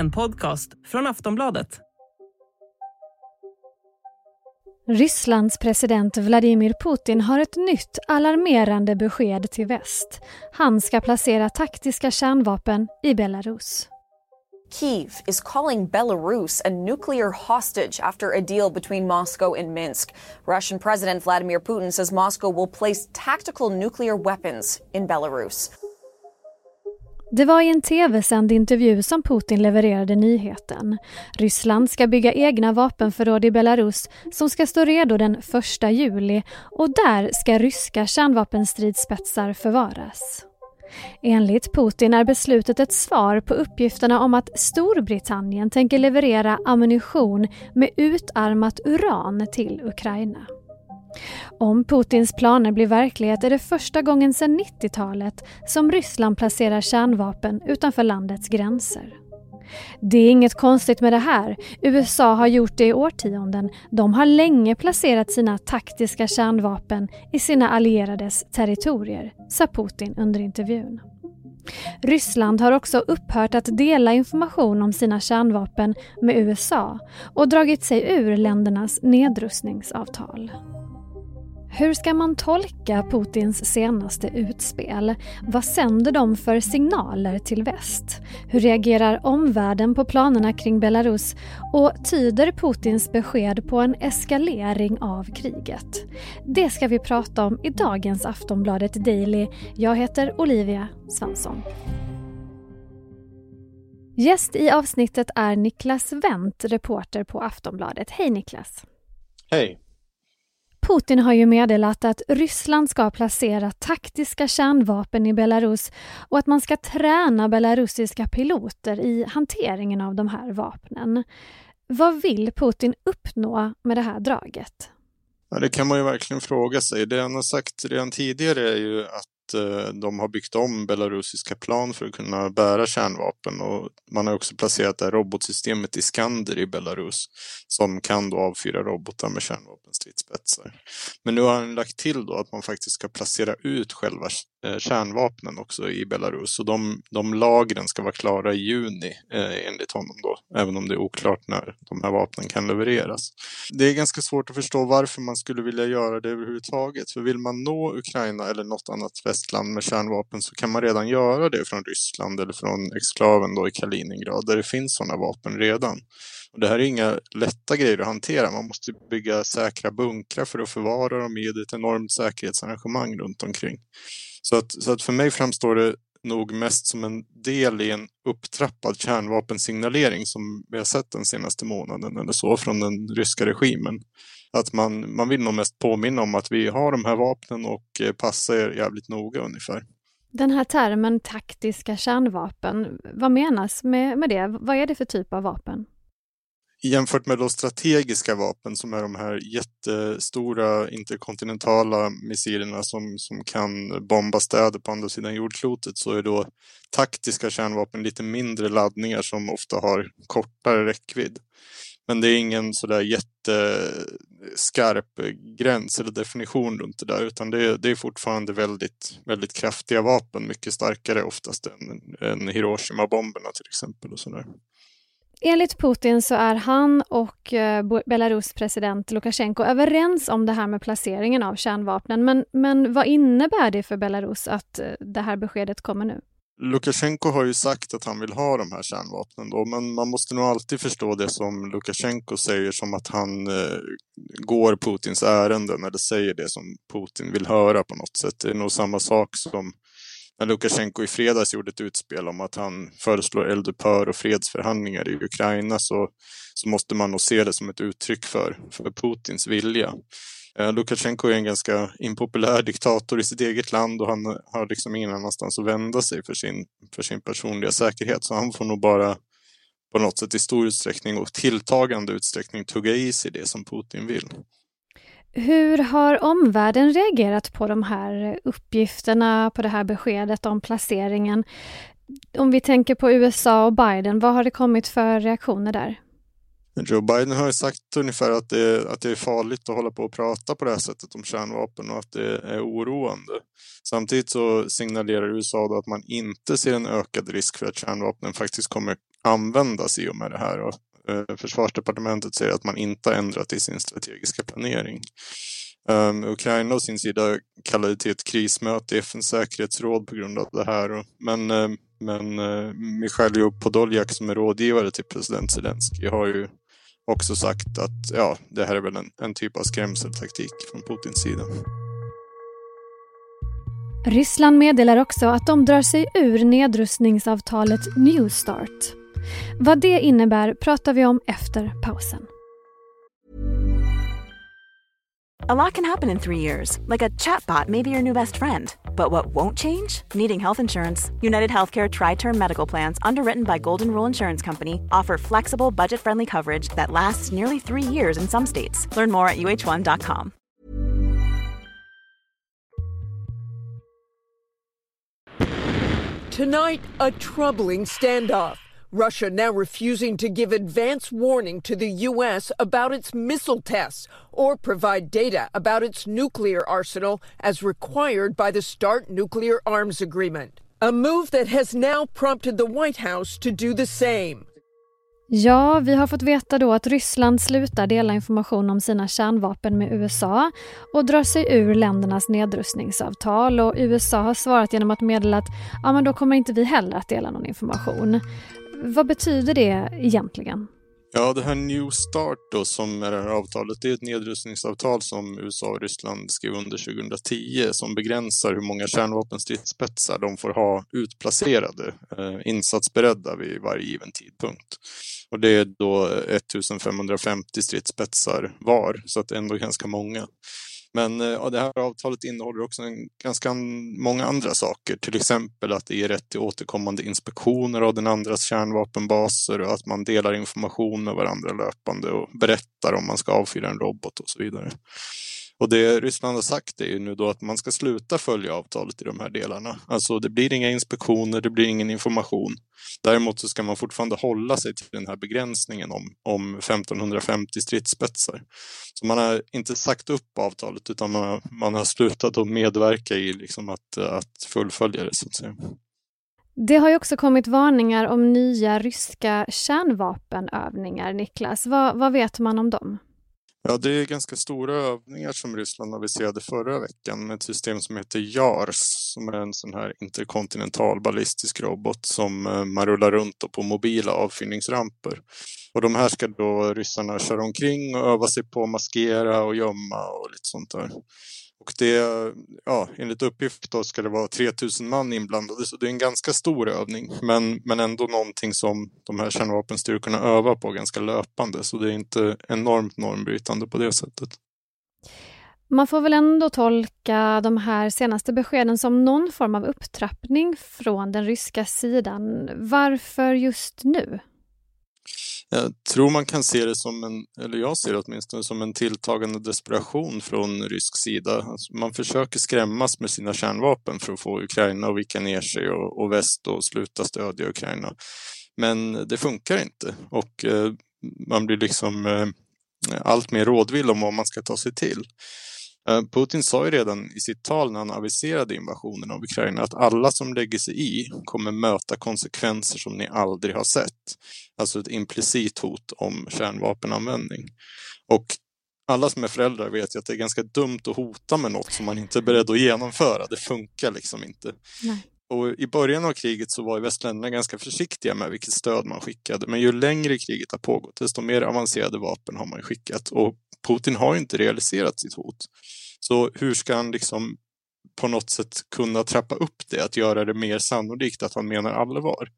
en podcast från Aftonbladet. Rysslands president Vladimir Putin har ett nytt alarmerande besked till väst. Han ska placera taktiska kärnvapen i Belarus. Kiev is calling Belarus a nuclear hostage after a deal between Moscow and Minsk. Russian President Vladimir Putin says Moscow will place tactical nuclear weapons in Belarus. Det var i en tv-sänd intervju som Putin levererade nyheten. Ryssland ska bygga egna vapenförråd i Belarus som ska stå redo den 1 juli och där ska ryska kärnvapenstridsspetsar förvaras. Enligt Putin är beslutet ett svar på uppgifterna om att Storbritannien tänker leverera ammunition med utarmat uran till Ukraina. Om Putins planer blir verklighet är det första gången sedan 90-talet som Ryssland placerar kärnvapen utanför landets gränser. Det är inget konstigt med det här. USA har gjort det i årtionden. De har länge placerat sina taktiska kärnvapen i sina allierades territorier, sa Putin under intervjun. Ryssland har också upphört att dela information om sina kärnvapen med USA och dragit sig ur ländernas nedrustningsavtal. Hur ska man tolka Putins senaste utspel? Vad sänder de för signaler till väst? Hur reagerar omvärlden på planerna kring Belarus? Och tyder Putins besked på en eskalering av kriget? Det ska vi prata om i dagens Aftonbladet Daily. Jag heter Olivia Svensson. Gäst i avsnittet är Niklas Wendt, reporter på Aftonbladet. Hej Niklas! Hej! Putin har ju meddelat att Ryssland ska placera taktiska kärnvapen i Belarus och att man ska träna belarusiska piloter i hanteringen av de här vapnen. Vad vill Putin uppnå med det här draget? Ja, det kan man ju verkligen fråga sig. Det han har sagt redan tidigare är ju att Eh, de har byggt om belarusiska plan för att kunna bära kärnvapen och man har också placerat det här robotsystemet Iskander i Belarus som kan då avfyra robotar med kärnvapenstridsspetsar. Men nu har han lagt till då att man faktiskt ska placera ut själva Eh, kärnvapnen också i Belarus och de, de lagren ska vara klara i juni eh, enligt honom då, även om det är oklart när de här vapnen kan levereras. Det är ganska svårt att förstå varför man skulle vilja göra det överhuvudtaget, för vill man nå Ukraina eller något annat västland med kärnvapen så kan man redan göra det från Ryssland eller från exklaven då i Kaliningrad där det finns sådana vapen redan. Och det här är inga lätta grejer att hantera. Man måste bygga säkra bunkrar för att förvara dem i. Ett enormt säkerhetsarrangemang runt omkring. Så att, så att för mig framstår det nog mest som en del i en upptrappad kärnvapensignalering som vi har sett den senaste månaden eller så från den ryska regimen. Att man, man vill nog mest påminna om att vi har de här vapnen och passar passa er jävligt noga ungefär. Den här termen taktiska kärnvapen, vad menas med, med det? Vad är det för typ av vapen? Jämfört med de strategiska vapen som är de här jättestora interkontinentala missilerna som, som kan bomba städer på andra sidan jordklotet så är då taktiska kärnvapen lite mindre laddningar som ofta har kortare räckvidd. Men det är ingen sådär jätteskarp gräns eller definition runt det där utan det är, det är fortfarande väldigt, väldigt kraftiga vapen, mycket starkare oftast än, än Hiroshima-bomberna till exempel. och sådär. Enligt Putin så är han och eh, Belarus president Lukasjenko överens om det här med placeringen av kärnvapnen. Men, men vad innebär det för Belarus att eh, det här beskedet kommer nu? Lukasjenko har ju sagt att han vill ha de här kärnvapnen då, men man måste nog alltid förstå det som Lukasjenko säger som att han eh, går Putins ärenden eller säger det som Putin vill höra på något sätt. Det är nog samma sak som när Lukasjenko i fredags gjorde ett utspel om att han föreslår eldupphör och fredsförhandlingar i Ukraina så, så måste man nog se det som ett uttryck för, för Putins vilja. Eh, Lukasjenko är en ganska impopulär diktator i sitt eget land och han har liksom ingen annanstans att vända sig för sin, för sin personliga säkerhet. Så han får nog bara på något sätt i stor utsträckning och tilltagande utsträckning tugga i sig det som Putin vill. Hur har omvärlden reagerat på de här uppgifterna, på det här beskedet om placeringen? Om vi tänker på USA och Biden, vad har det kommit för reaktioner där? Joe Biden har ju sagt ungefär att det, att det är farligt att hålla på och prata på det här sättet om kärnvapen och att det är oroande. Samtidigt så signalerar USA då att man inte ser en ökad risk för att kärnvapnen faktiskt kommer användas i och med det här. Och, Eh, försvarsdepartementet säger att man inte har ändrat i sin strategiska planering. Um, Ukraina å sin sida kallade till ett krismöte i FNs säkerhetsråd på grund av det här. Men uh, men uh, Mikhail Podoljak som är rådgivare till president Zelensky har ju också sagt att ja, det här är väl en, en typ av skrämseltaktik från Putins sida. Ryssland meddelar också att de drar sig ur nedrustningsavtalet New Start. Vad det innebär pratar vi om efter pausen. A lot can happen in three years, like a chatbot may be your new best friend. But what won't change? Needing health insurance. United Healthcare Tri Term Medical Plans, underwritten by Golden Rule Insurance Company, offer flexible, budget friendly coverage that lasts nearly three years in some states. Learn more at uh1.com. Tonight, a troubling standoff. Russia now refusing to give advance warning to the U.S. about its missile tests or provide data about its nuclear arsenal as required by the START nuclear arms agreement. A move that has now prompted the White House to do the same. Ja, vi har fått veta då att Ryssland slutar dela information om sina kärnvapen med USA och drar sig ur ländernas nedrustningsavtal och USA har svarat genom att meddela att ja, men då kommer inte vi heller att dela någon information. Vad betyder det egentligen? Ja, det här New Start då som är det här avtalet, det är ett nedrustningsavtal som USA och Ryssland skrev under 2010 som begränsar hur många kärnvapenstridsspetsar de får ha utplacerade, eh, insatsberedda vid varje given tidpunkt. Och det är då 1550 stridsspetsar var, så att det är ändå ganska många. Men eh, ja, det här avtalet innehåller också en, ganska många andra saker, till exempel att det ger rätt till återkommande inspektioner av den andras kärnvapenbaser och att man delar information med varandra löpande och berättar om man ska avfyra en robot och så vidare. Och det Ryssland har sagt är ju nu då att man ska sluta följa avtalet i de här delarna. Alltså det blir inga inspektioner, det blir ingen information. Däremot så ska man fortfarande hålla sig till den här begränsningen om, om 1550 stridsspetsar. Så man har inte sagt upp avtalet utan man har, man har slutat att medverka i liksom att, att fullfölja det så att säga. Det har ju också kommit varningar om nya ryska kärnvapenövningar, Niklas. Vad, vad vet man om dem? Ja, det är ganska stora övningar som Ryssland aviserade förra veckan med ett system som heter JARS som är en sån här interkontinental ballistisk robot som eh, man rullar runt på mobila avfyrningsramper. Och de här ska då ryssarna köra omkring och öva sig på att maskera och gömma och lite sånt där. Och det, ja, enligt uppgift då ska det vara 3000 man inblandade, så det är en ganska stor övning. Men, men ändå någonting som de här kärnvapenstyrkorna övar på ganska löpande, så det är inte enormt normbrytande på det sättet. Man får väl ändå tolka de här senaste beskeden som någon form av upptrappning från den ryska sidan. Varför just nu? Jag tror man kan se det som en, eller jag ser det åtminstone som en tilltagande desperation från rysk sida. Alltså man försöker skrämmas med sina kärnvapen för att få Ukraina att vika ner sig och, och väst att sluta stödja Ukraina. Men det funkar inte och eh, man blir liksom eh, allt mer rådvill om vad man ska ta sig till. Eh, Putin sa ju redan i sitt tal när han aviserade invasionen av Ukraina att alla som lägger sig i kommer möta konsekvenser som ni aldrig har sett. Alltså ett implicit hot om kärnvapenanvändning. Och alla som är föräldrar vet ju att det är ganska dumt att hota med något som man inte är beredd att genomföra. Det funkar liksom inte. Nej. Och I början av kriget så var ju västländerna ganska försiktiga med vilket stöd man skickade. Men ju längre kriget har pågått, desto mer avancerade vapen har man skickat. Och Putin har inte realiserat sitt hot. Så hur ska han liksom på något sätt kunna trappa upp det, att göra det mer sannolikt att han menar allvar?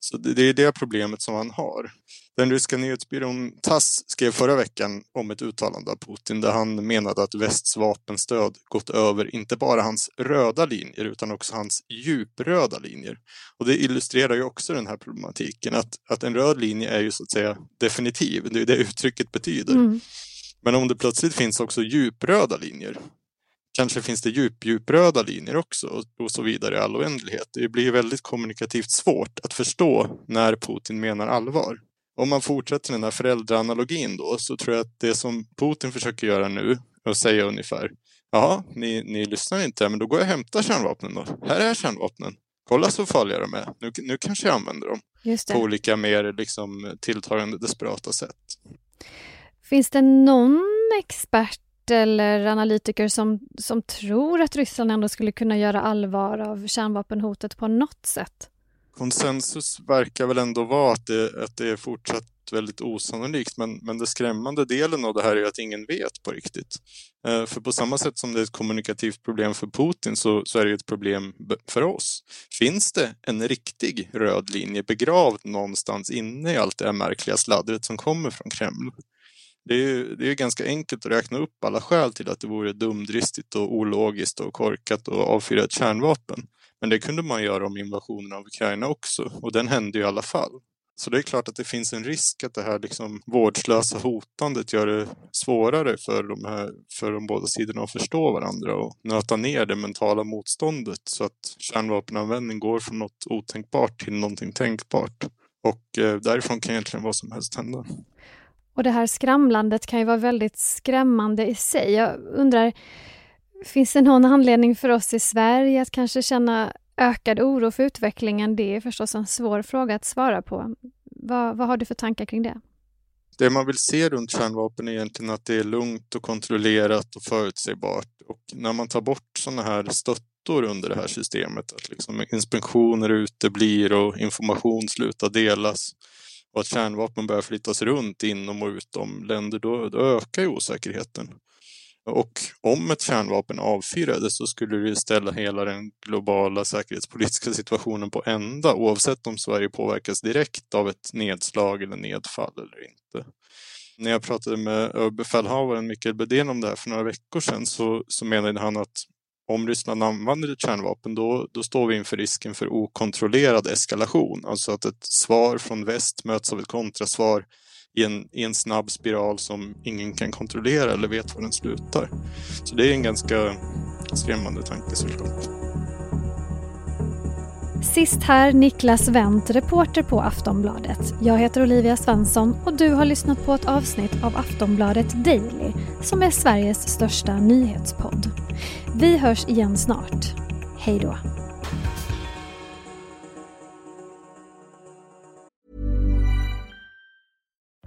Så det är det problemet som han har. Den ryska nyhetsbyrån TASS skrev förra veckan om ett uttalande av Putin där han menade att västs vapenstöd gått över inte bara hans röda linjer utan också hans djupröda linjer. Och det illustrerar ju också den här problematiken att, att en röd linje är ju så att säga definitiv, det är det uttrycket betyder. Mm. Men om det plötsligt finns också djupröda linjer, kanske finns det djup-djupröda linjer också och så vidare i all oändlighet. Det blir väldigt kommunikativt svårt att förstå när Putin menar allvar. Om man fortsätter den här föräldraanalogin då så tror jag att det som Putin försöker göra nu att säga ungefär Jaha, ni, ni lyssnar inte, men då går jag och hämtar kärnvapnen då. Här är kärnvapnen. kolla så farliga de är. Nu, nu kanske jag använder dem på olika mer liksom, tilltagande desperata sätt. Finns det någon expert eller analytiker som, som tror att Ryssland ändå skulle kunna göra allvar av kärnvapenhotet på något sätt? Konsensus verkar väl ändå vara att det, att det är fortsatt väldigt osannolikt men, men det skrämmande delen av det här är att ingen vet på riktigt. Eh, för på samma sätt som det är ett kommunikativt problem för Putin så, så är det ett problem för oss. Finns det en riktig röd linje begravd någonstans inne i allt det här märkliga sladdret som kommer från Kreml? Det är ju det är ganska enkelt att räkna upp alla skäl till att det vore dumdristigt och ologiskt och korkat att avfyra ett kärnvapen. Men det kunde man göra om invasionen av Ukraina också och den hände i alla fall. Så det är klart att det finns en risk att det här liksom vårdslösa hotandet gör det svårare för de, här, för de båda sidorna att förstå varandra och nöta ner det mentala motståndet så att kärnvapenanvändning går från något otänkbart till någonting tänkbart. Och eh, därifrån kan egentligen vad som helst hända. Och det här skramlandet kan ju vara väldigt skrämmande i sig. Jag undrar, finns det någon anledning för oss i Sverige att kanske känna ökad oro för utvecklingen? Det är förstås en svår fråga att svara på. Vad, vad har du för tankar kring det? Det man vill se runt kärnvapen är egentligen att det är lugnt och kontrollerat och förutsägbart. Och när man tar bort sådana här stöttor under det här systemet, att liksom inspektioner uteblir och information slutar delas, och att kärnvapen börjar flyttas runt inom och utom länder, då, då ökar ju osäkerheten. Och om ett kärnvapen avfyrades så skulle det ställa hela den globala säkerhetspolitiska situationen på ända oavsett om Sverige påverkas direkt av ett nedslag eller nedfall eller inte. När jag pratade med överbefälhavaren Mikael Bedén om det här för några veckor sedan så, så menade han att om Ryssland använder ett kärnvapen då, då står vi inför risken för okontrollerad eskalation. Alltså att ett svar från väst möts av ett kontrasvar i en, i en snabb spiral som ingen kan kontrollera eller vet var den slutar. Så det är en ganska skrämmande tanke såklart. Sist här Niklas Wendt, reporter på Aftonbladet. Jag heter Olivia Svensson och du har lyssnat på ett avsnitt av Aftonbladet Daily som är Sveriges största nyhetspodd. Vi hörs igen snart. Hej då!